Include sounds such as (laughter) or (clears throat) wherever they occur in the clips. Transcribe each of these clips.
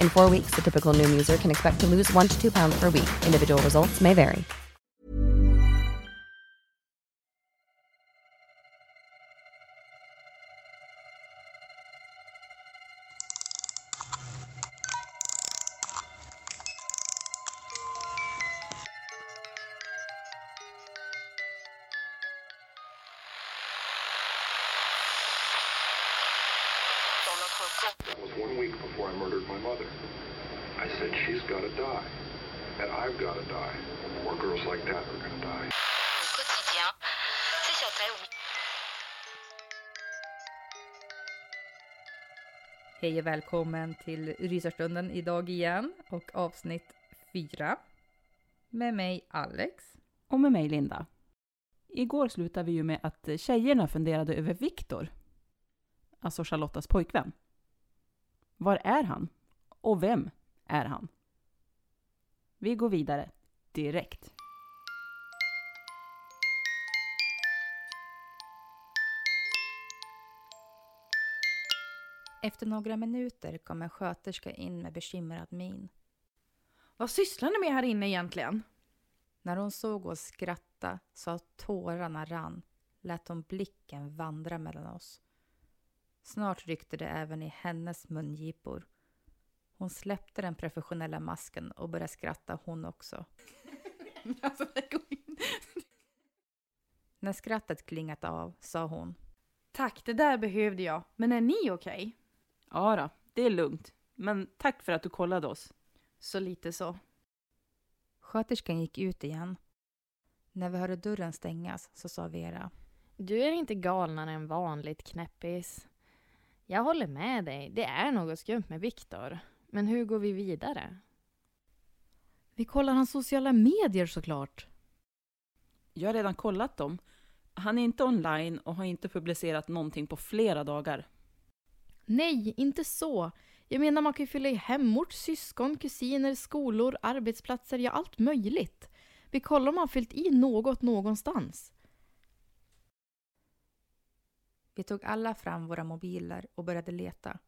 In four weeks, the typical Noom user can expect to lose one to two pounds per week. Individual results may vary. Was one week before I murdered my mother. I said, she's got to die. And I've got to die. More girls like that are going to die. Hej och välkommen till Rysarstunden idag igen och avsnitt 4. Med mig Alex. Och med mig Linda. Igår slutade vi ju med att tjejerna funderade över Viktor. Alltså Charlottas pojkvän. Var är han? Och vem är han? Vi går vidare direkt. Efter några minuter kom en sköterska in med bekymrad min. Vad sysslar ni med här inne egentligen? När hon såg oss skratta så att tårarna rann lät hon blicken vandra mellan oss. Snart ryckte det även i hennes mungipor. Hon släppte den professionella masken och började skratta hon också. (laughs) Alltså. När skrattet klingat av sa hon. Tack, det där behövde jag. Men är ni okej? Ja då, det är lugnt. Men tack för att du kollade oss. Så lite så. Sköterskan gick ut igen. När vi hörde dörren stängas så sa Vera. Du är inte galnare än vanligt, knäppis. Jag håller med dig, det är något skumt med Viktor. Men hur går vi vidare? Vi kollar hans sociala medier såklart. Jag har redan kollat dem. Han är inte online och har inte publicerat någonting på flera dagar. Nej, inte så. Jag menar man kan ju fylla i hemort, syskon, kusiner, skolor, arbetsplatser, ja allt möjligt. Vi kollar om han fyllt i något någonstans. Vi tog alla fram våra mobiler och började leta.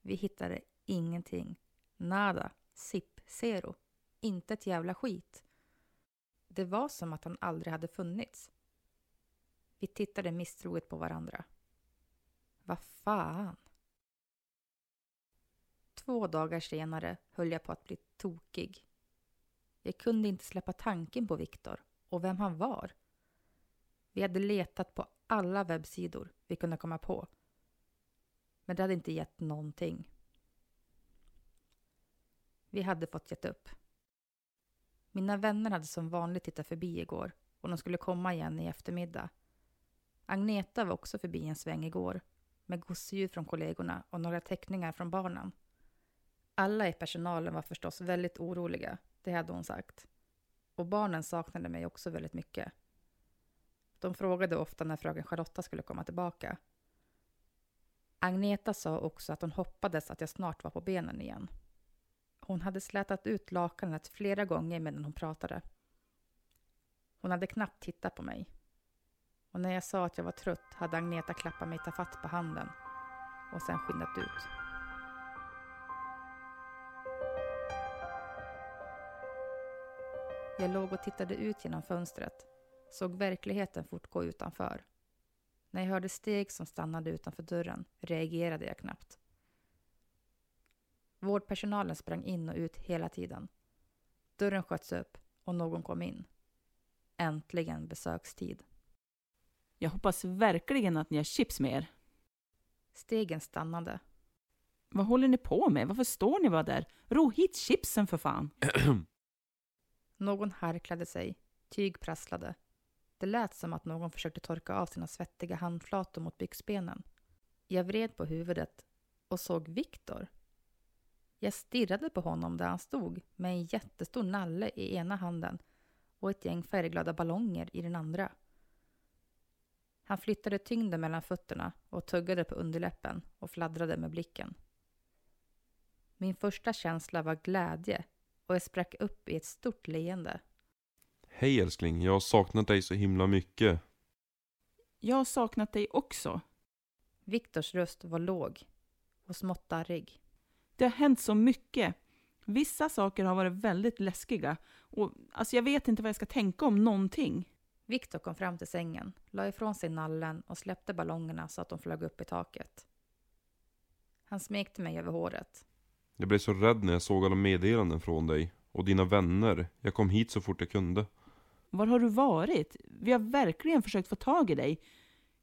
Vi hittade ingenting. Nada. Sipp. Zero. Inte ett jävla skit. Det var som att han aldrig hade funnits. Vi tittade misstroget på varandra. Vad fan? Två dagar senare höll jag på att bli tokig. Jag kunde inte släppa tanken på Viktor och vem han var. Vi hade letat på alla webbsidor vi kunde komma på. Men det hade inte gett någonting. Vi hade fått gett upp. Mina vänner hade som vanligt tittat förbi igår och de skulle komma igen i eftermiddag. Agneta var också förbi en sväng igår med gosedjur från kollegorna och några teckningar från barnen. Alla i personalen var förstås väldigt oroliga, det hade hon sagt. Och barnen saknade mig också väldigt mycket. De frågade ofta när fröken Charlotta skulle komma tillbaka. Agneta sa också att hon hoppades att jag snart var på benen igen. Hon hade slätat ut lakanet flera gånger medan hon pratade. Hon hade knappt tittat på mig. Och när jag sa att jag var trött hade Agneta klappat mig tafatt på handen och sen skyndat ut. Jag låg och tittade ut genom fönstret, såg verkligheten fortgå utanför. När jag hörde steg som stannade utanför dörren reagerade jag knappt. Vårdpersonalen sprang in och ut hela tiden. Dörren sköts upp och någon kom in. Äntligen besökstid. Jag hoppas verkligen att ni har chips med er. Stegen stannade. Vad håller ni på med? Varför står ni bara där? Ro hit chipsen för fan! (clears throat) Någon harklade sig. Tyg prasslade. Det lät som att någon försökte torka av sina svettiga handflator mot byxbenen. Jag vred på huvudet och såg Viktor. Jag stirrade på honom där han stod med en jättestor nalle i ena handen och ett gäng färgglada ballonger i den andra. Han flyttade tyngden mellan fötterna och tuggade på underläppen och fladdrade med blicken. Min första känsla var glädje och jag sprack upp i ett stort leende. Hej älskling, jag har saknat dig så himla mycket. Jag har saknat dig också. Viktors röst var låg och smått darrig. Det har hänt så mycket. Vissa saker har varit väldigt läskiga. Och alltså jag vet inte vad jag ska tänka om någonting. Viktor kom fram till sängen, la ifrån sig nallen och släppte ballongerna så att de flög upp i taket. Han smekte mig över håret. Jag blev så rädd när jag såg alla meddelanden från dig. Och dina vänner. Jag kom hit så fort jag kunde. Var har du varit? Vi har verkligen försökt få tag i dig.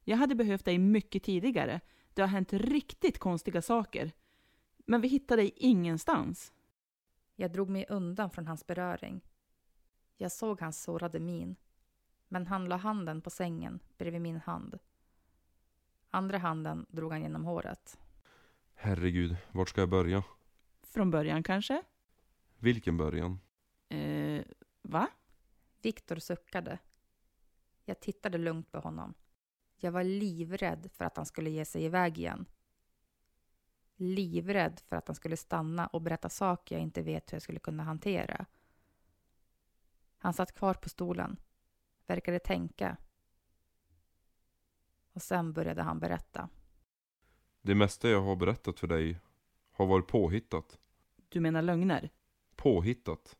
Jag hade behövt dig mycket tidigare. Det har hänt riktigt konstiga saker. Men vi hittade dig ingenstans. Jag drog mig undan från hans beröring. Jag såg hans sårade min. Men han la handen på sängen bredvid min hand. Andra handen drog han genom håret. Herregud, vart ska jag börja? Från början kanske? Vilken början? Eh, va? Viktor suckade. Jag tittade lugnt på honom. Jag var livrädd för att han skulle ge sig iväg igen. Livrädd för att han skulle stanna och berätta saker jag inte vet hur jag skulle kunna hantera. Han satt kvar på stolen, verkade tänka. Och sen började han berätta. Det mesta jag har berättat för dig har varit påhittat. Du menar lögner? Påhittat.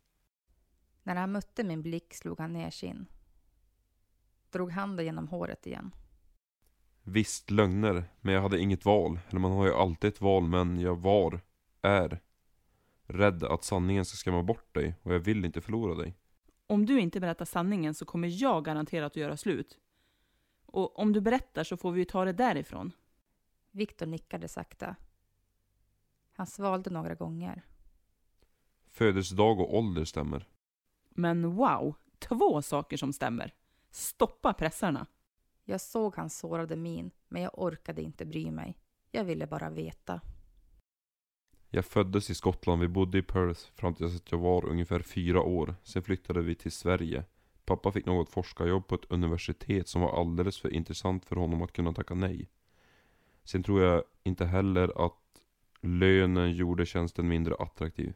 När han mötte min blick slog han ner sin. Drog handen genom håret igen. Visst, lögner. Men jag hade inget val. Eller man har ju alltid ett val, men jag var, är, rädd att sanningen ska skrämma bort dig och jag vill inte förlora dig. Om du inte berättar sanningen så kommer jag garanterat att göra slut. Och om du berättar så får vi ju ta det därifrån. Viktor nickade sakta. Han svalde några gånger. Födelsedag och ålder stämmer. Men wow, två saker som stämmer. Stoppa pressarna. Jag såg hans sårade min, men jag orkade inte bry mig. Jag ville bara veta. Jag föddes i Skottland, vi bodde i Perth fram tills att jag var ungefär fyra år. Sen flyttade vi till Sverige. Pappa fick något forskarjobb på ett universitet som var alldeles för intressant för honom att kunna tacka nej. Sen tror jag inte heller att lönen gjorde tjänsten mindre attraktiv.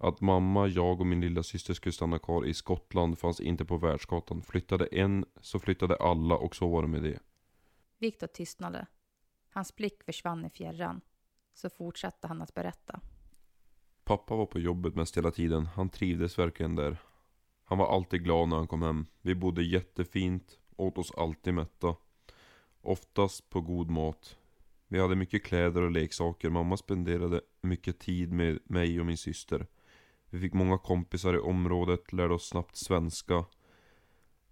Att mamma, jag och min lilla syster skulle stanna kvar i Skottland fanns inte på världskartan. Flyttade en så flyttade alla och så var det med det. Viktor tystnade. Hans blick försvann i fjärran. Så fortsatte han att berätta. Pappa var på jobbet mest hela tiden. Han trivdes verkligen där. Han var alltid glad när han kom hem. Vi bodde jättefint, åt oss alltid mätta. Oftast på god mat. Vi hade mycket kläder och leksaker. Mamma spenderade mycket tid med mig och min syster. Vi fick många kompisar i området, lärde oss snabbt svenska.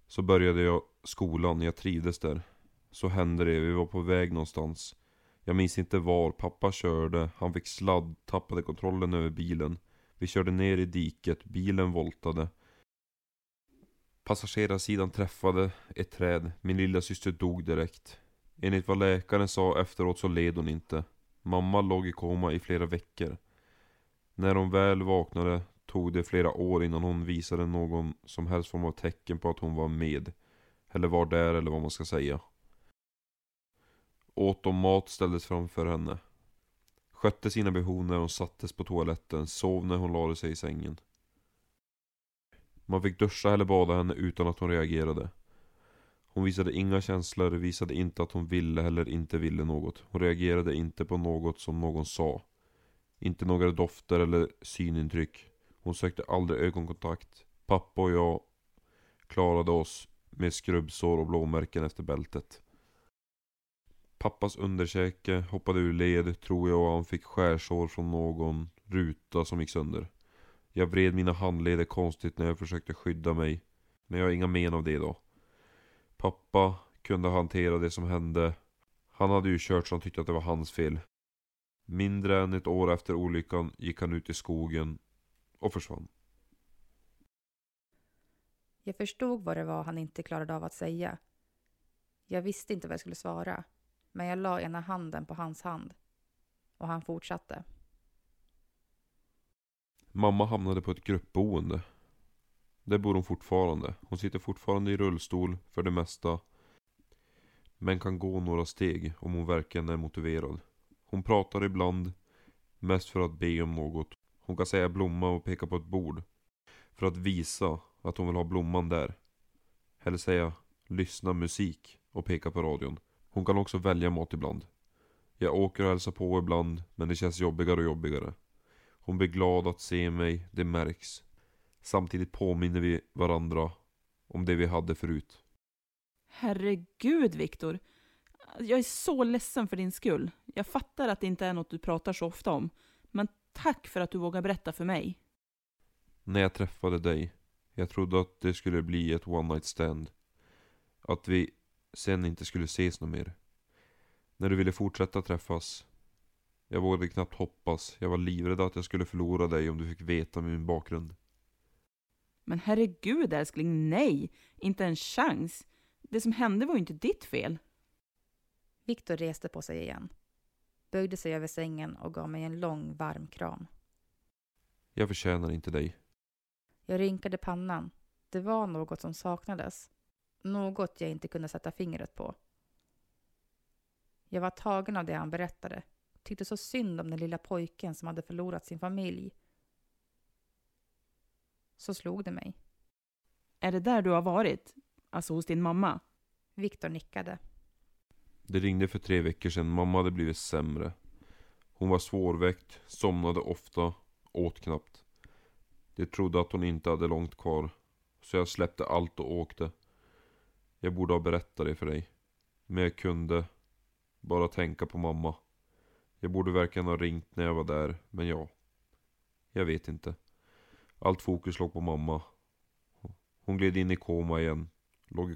Så började jag skolan, jag trivdes där. Så hände det, vi var på väg någonstans. Jag minns inte var, pappa körde, han fick sladd, tappade kontrollen över bilen. Vi körde ner i diket, bilen voltade. Passagerarsidan träffade ett träd, min lilla syster dog direkt. Enligt vad läkaren sa efteråt så led hon inte. Mamma låg i koma i flera veckor. När hon väl vaknade tog det flera år innan hon visade någon som helst form av tecken på att hon var med. Eller var där eller vad man ska säga. Åt och mat ställdes framför henne. Skötte sina behov när hon sattes på toaletten, sov när hon lade sig i sängen. Man fick duscha eller bada henne utan att hon reagerade. Hon visade inga känslor, visade inte att hon ville eller inte ville något. Hon reagerade inte på något som någon sa. Inte några dofter eller synintryck. Hon sökte aldrig ögonkontakt. Pappa och jag klarade oss med skrubbsår och blåmärken efter bältet. Pappas underkäke hoppade ur led tror jag och han fick skärsår från någon ruta som gick sönder. Jag vred mina handleder konstigt när jag försökte skydda mig. Men jag har inga men av det då. Pappa kunde hantera det som hände. Han hade ju kört så han tyckte att det var hans fel. Mindre än ett år efter olyckan gick han ut i skogen och försvann. Jag förstod vad det var han inte klarade av att säga. Jag visste inte vad jag skulle svara, men jag la ena handen på hans hand. Och han fortsatte. Mamma hamnade på ett gruppboende. Där bor hon fortfarande. Hon sitter fortfarande i rullstol för det mesta. Men kan gå några steg om hon verkligen är motiverad. Hon pratar ibland, mest för att be om något. Hon kan säga blomma och peka på ett bord. För att visa att hon vill ha blomman där. Eller säga lyssna musik och peka på radion. Hon kan också välja mat ibland. Jag åker och hälsar på ibland, men det känns jobbigare och jobbigare. Hon blir glad att se mig, det märks. Samtidigt påminner vi varandra om det vi hade förut. Herregud, Viktor. Jag är så ledsen för din skull. Jag fattar att det inte är något du pratar så ofta om. Men tack för att du vågar berätta för mig. När jag träffade dig, jag trodde att det skulle bli ett one night stand. Att vi sen inte skulle ses något mer. När du ville fortsätta träffas. Jag vågade knappt hoppas. Jag var livrädd att jag skulle förlora dig om du fick veta min bakgrund. Men herregud älskling, nej! Inte en chans. Det som hände var ju inte ditt fel. Viktor reste på sig igen, böjde sig över sängen och gav mig en lång varm kram. Jag förtjänar inte dig. Jag rynkade pannan. Det var något som saknades. Något jag inte kunde sätta fingret på. Jag var tagen av det han berättade. Tyckte så synd om den lilla pojken som hade förlorat sin familj. Så slog det mig. Är det där du har varit? Alltså hos din mamma? Viktor nickade. Det ringde för tre veckor sedan. Mamma hade blivit sämre. Hon var svårväckt, somnade ofta, åt knappt. De trodde att hon inte hade långt kvar. Så jag släppte allt och åkte. Jag borde ha berättat det för dig. Men jag kunde bara tänka på mamma. Jag borde verkligen ha ringt när jag var där, men ja. Jag vet inte. Allt fokus låg på mamma. Hon gled in i koma igen. Låg i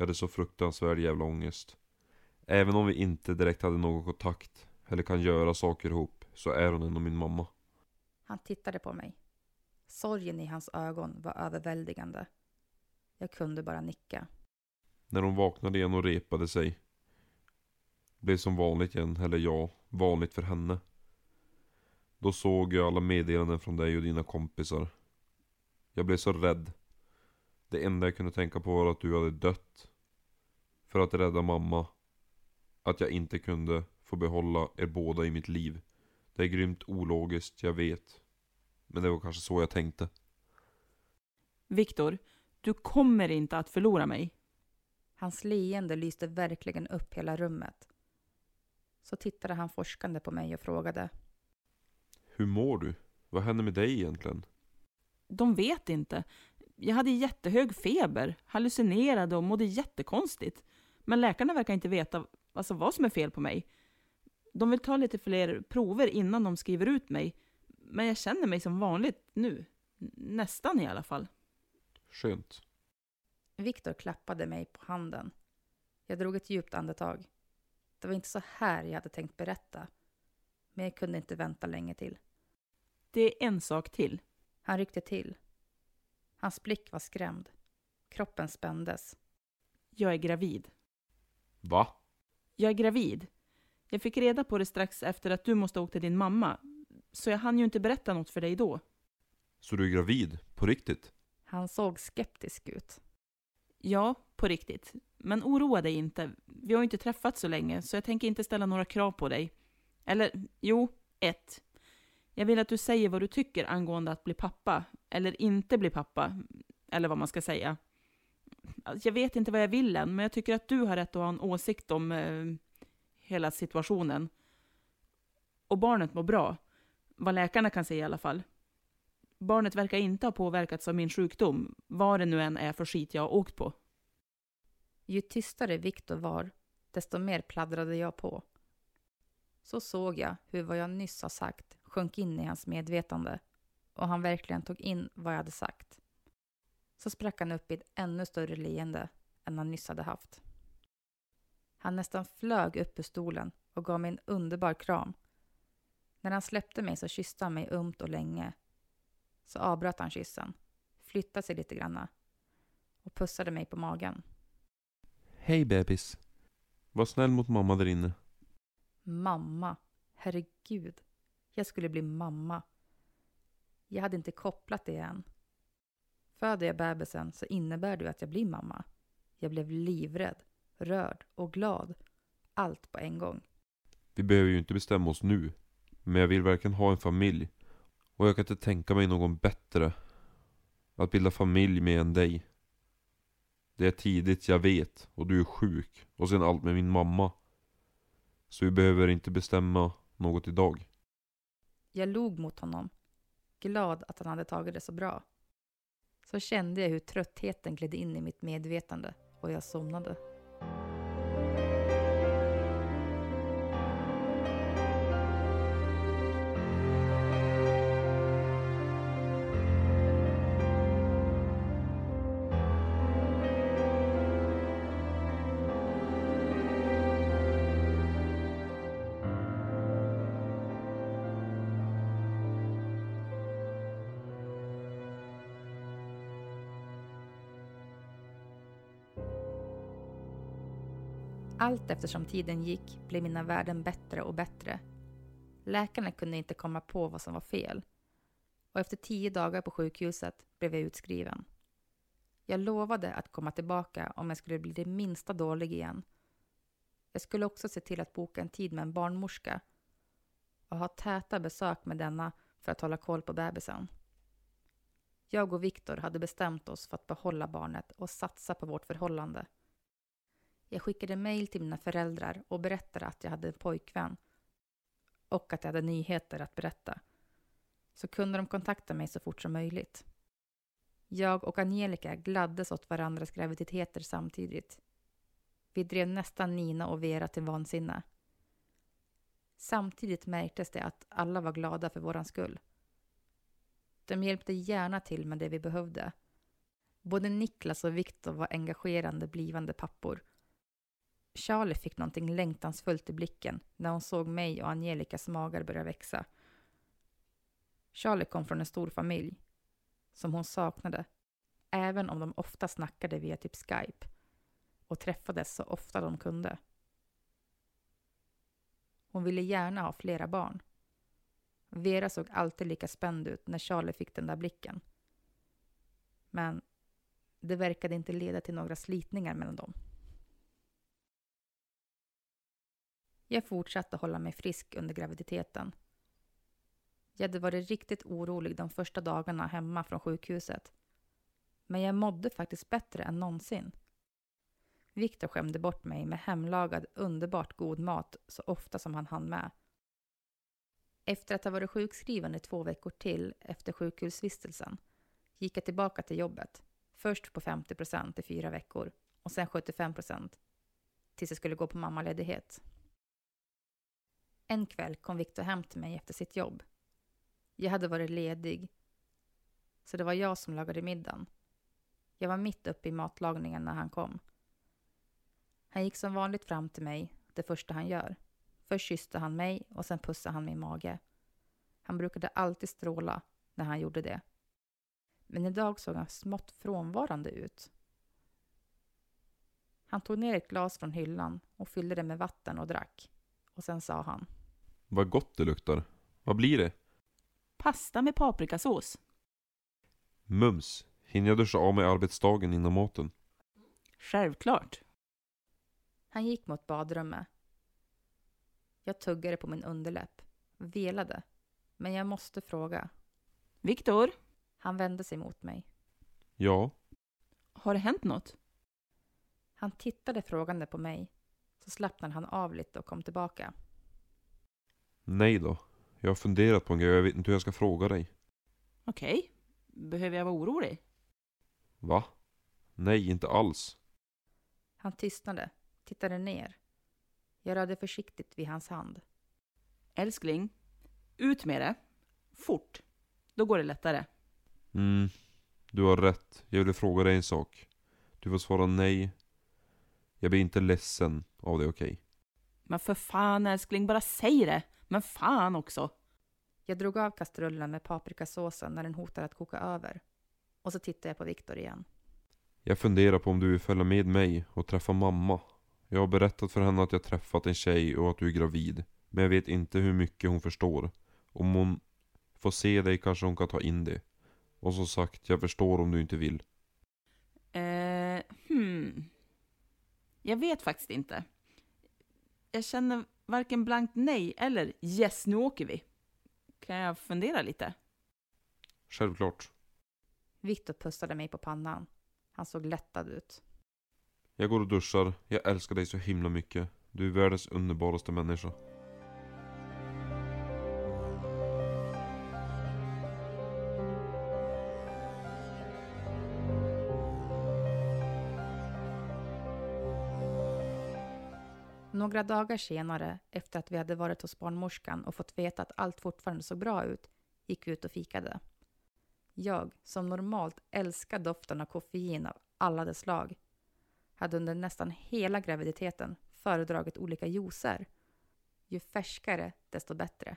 Jag hade så fruktansvärd jävla ångest. Även om vi inte direkt hade någon kontakt eller kan göra saker ihop så är hon ändå min mamma. Han tittade på mig. Sorgen i hans ögon var överväldigande. Jag kunde bara nicka. När hon vaknade igen och repade sig blev som vanligt igen, eller ja, vanligt för henne. Då såg jag alla meddelanden från dig och dina kompisar. Jag blev så rädd. Det enda jag kunde tänka på var att du hade dött. För att rädda mamma. Att jag inte kunde få behålla er båda i mitt liv. Det är grymt ologiskt, jag vet. Men det var kanske så jag tänkte. Viktor, du kommer inte att förlora mig. Hans leende lyste verkligen upp hela rummet. Så tittade han forskande på mig och frågade. Hur mår du? Vad händer med dig egentligen? De vet inte. Jag hade jättehög feber, hallucinerade och mådde jättekonstigt. Men läkarna verkar inte veta alltså, vad som är fel på mig. De vill ta lite fler prover innan de skriver ut mig. Men jag känner mig som vanligt nu. Nästan i alla fall. Skönt. Viktor klappade mig på handen. Jag drog ett djupt andetag. Det var inte så här jag hade tänkt berätta. Men jag kunde inte vänta länge till. Det är en sak till. Han ryckte till. Hans blick var skrämd. Kroppen spändes. Jag är gravid. Va? Jag är gravid. Jag fick reda på det strax efter att du måste åka till din mamma. Så jag hann ju inte berätta något för dig då. Så du är gravid? På riktigt? Han såg skeptisk ut. Ja, på riktigt. Men oroa dig inte. Vi har ju inte träffats så länge, så jag tänker inte ställa några krav på dig. Eller, jo, ett. Jag vill att du säger vad du tycker angående att bli pappa, eller inte bli pappa, eller vad man ska säga. Alltså, jag vet inte vad jag vill än, men jag tycker att du har rätt att ha en åsikt om eh, hela situationen. Och barnet mår bra. Vad läkarna kan säga i alla fall. Barnet verkar inte ha påverkats av min sjukdom, vad det nu än är för skit jag har åkt på. Ju tystare Viktor var, desto mer pladdrade jag på. Så såg jag hur vad jag nyss har sagt sjönk in i hans medvetande och han verkligen tog in vad jag hade sagt. Så sprack han upp i ett ännu större leende än han nyss hade haft. Han nästan flög upp ur stolen och gav mig en underbar kram. När han släppte mig så kysste han mig ömt och länge. Så avbröt han kyssen, flyttade sig lite granna och pussade mig på magen. Hej bebis. Var snäll mot mamma där inne. Mamma. Herregud. Jag skulle bli mamma. Jag hade inte kopplat det än. Föder jag bebisen så innebär det att jag blir mamma. Jag blev livrädd, rörd och glad. Allt på en gång. Vi behöver ju inte bestämma oss nu. Men jag vill verkligen ha en familj. Och jag kan inte tänka mig någon bättre. Att bilda familj med än dig. Det är tidigt, jag vet. Och du är sjuk. Och sen allt med min mamma. Så vi behöver inte bestämma något idag. Jag log mot honom, glad att han hade tagit det så bra. Så kände jag hur tröttheten gled in i mitt medvetande och jag somnade. Allt eftersom tiden gick blev mina värden bättre och bättre. Läkarna kunde inte komma på vad som var fel. Och efter tio dagar på sjukhuset blev jag utskriven. Jag lovade att komma tillbaka om jag skulle bli det minsta dålig igen. Jag skulle också se till att boka en tid med en barnmorska och ha täta besök med denna för att hålla koll på bebisen. Jag och Viktor hade bestämt oss för att behålla barnet och satsa på vårt förhållande. Jag skickade mejl till mina föräldrar och berättade att jag hade en pojkvän och att jag hade nyheter att berätta. Så kunde de kontakta mig så fort som möjligt. Jag och Angelica gladdes åt varandras graviditeter samtidigt. Vi drev nästan Nina och Vera till vansinne. Samtidigt märktes det att alla var glada för våran skull. De hjälpte gärna till med det vi behövde. Både Niklas och Viktor var engagerande blivande pappor Charlie fick någonting längtansfullt i blicken när hon såg mig och Angelicas magar börja växa. Charlie kom från en stor familj som hon saknade, även om de ofta snackade via typ Skype och träffades så ofta de kunde. Hon ville gärna ha flera barn. Vera såg alltid lika spänd ut när Charlie fick den där blicken. Men det verkade inte leda till några slitningar mellan dem. Jag fortsatte hålla mig frisk under graviditeten. Jag hade varit riktigt orolig de första dagarna hemma från sjukhuset. Men jag mådde faktiskt bättre än någonsin. Viktor skämde bort mig med hemlagad underbart god mat så ofta som han hann med. Efter att ha varit sjukskriven i två veckor till efter sjukhusvistelsen gick jag tillbaka till jobbet. Först på 50 procent i fyra veckor och sen 75 procent tills jag skulle gå på mammaledighet. En kväll kom Viktor hem till mig efter sitt jobb. Jag hade varit ledig, så det var jag som lagade middagen. Jag var mitt uppe i matlagningen när han kom. Han gick som vanligt fram till mig, det första han gör. Först kysste han mig och sen pussade han min mage. Han brukade alltid stråla när han gjorde det. Men idag såg han smått frånvarande ut. Han tog ner ett glas från hyllan och fyllde det med vatten och drack. Och sen sa han. Vad gott det luktar. Vad blir det? Pasta med paprikasås. Mums. Hinner jag duscha av mig arbetsdagen innan maten? Självklart. Han gick mot badrummet. Jag tuggade på min underläpp, velade. Men jag måste fråga. Viktor, Han vände sig mot mig. Ja. har det hänt något? Han tittade frågande på mig. Så slappnade han av lite och kom tillbaka. Nej då. Jag har funderat på en grej och jag vet inte hur jag ska fråga dig. Okej. Behöver jag vara orolig? Va? Nej, inte alls. Han tystnade, tittade ner. Jag rörde försiktigt vid hans hand. Älskling, ut med det. Fort. Då går det lättare. Mm, du har rätt. Jag ville fråga dig en sak. Du får svara nej. Jag blir inte ledsen av det, okej? Men för fan älskling, bara säg det. Men fan också. Jag drog av kastrullen med paprikasåsen när den hotade att koka över. Och så tittade jag på Viktor igen. Jag funderar på om du vill följa med mig och träffa mamma. Jag har berättat för henne att jag träffat en tjej och att du är gravid. Men jag vet inte hur mycket hon förstår. Om hon får se dig kanske hon kan ta in det. Och som sagt, jag förstår om du inte vill. Eh, hmm. Jag vet faktiskt inte. Jag känner varken blankt nej eller yes, nu åker vi. Kan jag fundera lite? Självklart. Viktor pussade mig på pannan. Han såg lättad ut. Jag går och duschar. Jag älskar dig så himla mycket. Du är världens underbaraste människa. Några dagar senare, efter att vi hade varit hos barnmorskan och fått veta att allt fortfarande såg bra ut, gick vi ut och fikade. Jag, som normalt älskar doften av koffein av alla dess slag, hade under nästan hela graviditeten föredragit olika juicer. Ju färskare, desto bättre.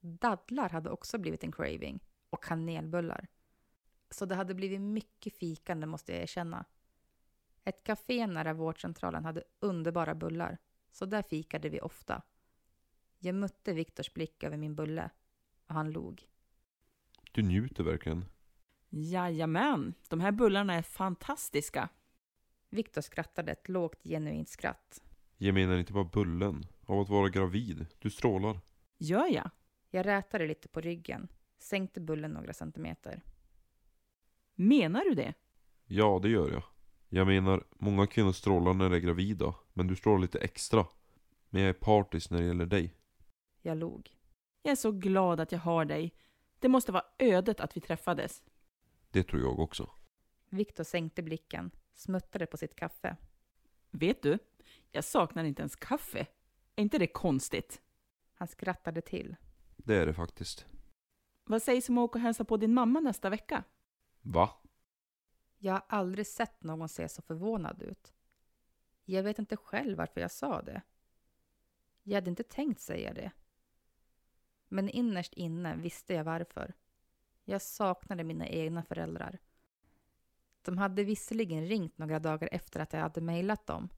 Dadlar hade också blivit en craving och kanelbullar. Så det hade blivit mycket fikande måste jag erkänna. Ett café nära vårdcentralen hade underbara bullar, så där fikade vi ofta. Jag mötte Viktors blick över min bulle och han log. Du njuter verkligen. Jajamän, de här bullarna är fantastiska. Viktor skrattade ett lågt genuint skratt. Jag menar inte bara bullen. Av att vara gravid. Du strålar. Gör jag? Jag rätade lite på ryggen, sänkte bullen några centimeter. Menar du det? Ja, det gör jag. Jag menar, många kvinnor strålar när de är gravida. Men du strålar lite extra. Men jag är partisk när det gäller dig. Jag log. Jag är så glad att jag har dig. Det måste vara ödet att vi träffades. Det tror jag också. Viktor sänkte blicken, smuttade på sitt kaffe. Vet du, jag saknar inte ens kaffe. Är inte det konstigt? Han skrattade till. Det är det faktiskt. Vad sägs om att åka och hälsa på din mamma nästa vecka? Va? Jag har aldrig sett någon se så förvånad ut. Jag vet inte själv varför jag sa det. Jag hade inte tänkt säga det. Men innerst inne visste jag varför. Jag saknade mina egna föräldrar. De hade visserligen ringt några dagar efter att jag hade mejlat dem.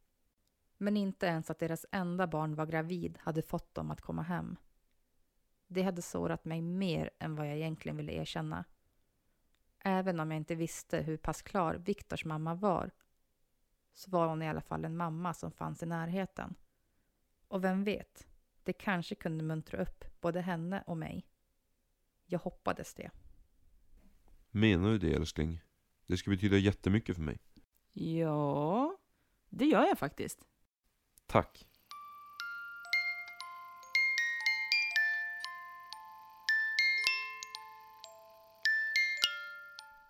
Men inte ens att deras enda barn var gravid hade fått dem att komma hem. Det hade sårat mig mer än vad jag egentligen ville erkänna. Även om jag inte visste hur pass klar Viktors mamma var så var hon i alla fall en mamma som fanns i närheten. Och vem vet, det kanske kunde muntra upp både henne och mig. Jag hoppades det. Menar du det älskling? Det skulle betyda jättemycket för mig. Ja, Det gör jag faktiskt. Tack.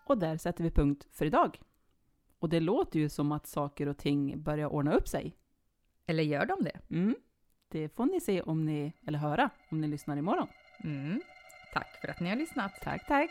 Och där sätter vi punkt för idag. Och det låter ju som att saker och ting börjar ordna upp sig. Eller gör de det? Mm. Det får ni se om ni, eller höra om ni lyssnar imorgon. Mm. Tack för att ni har lyssnat. Tack, tack.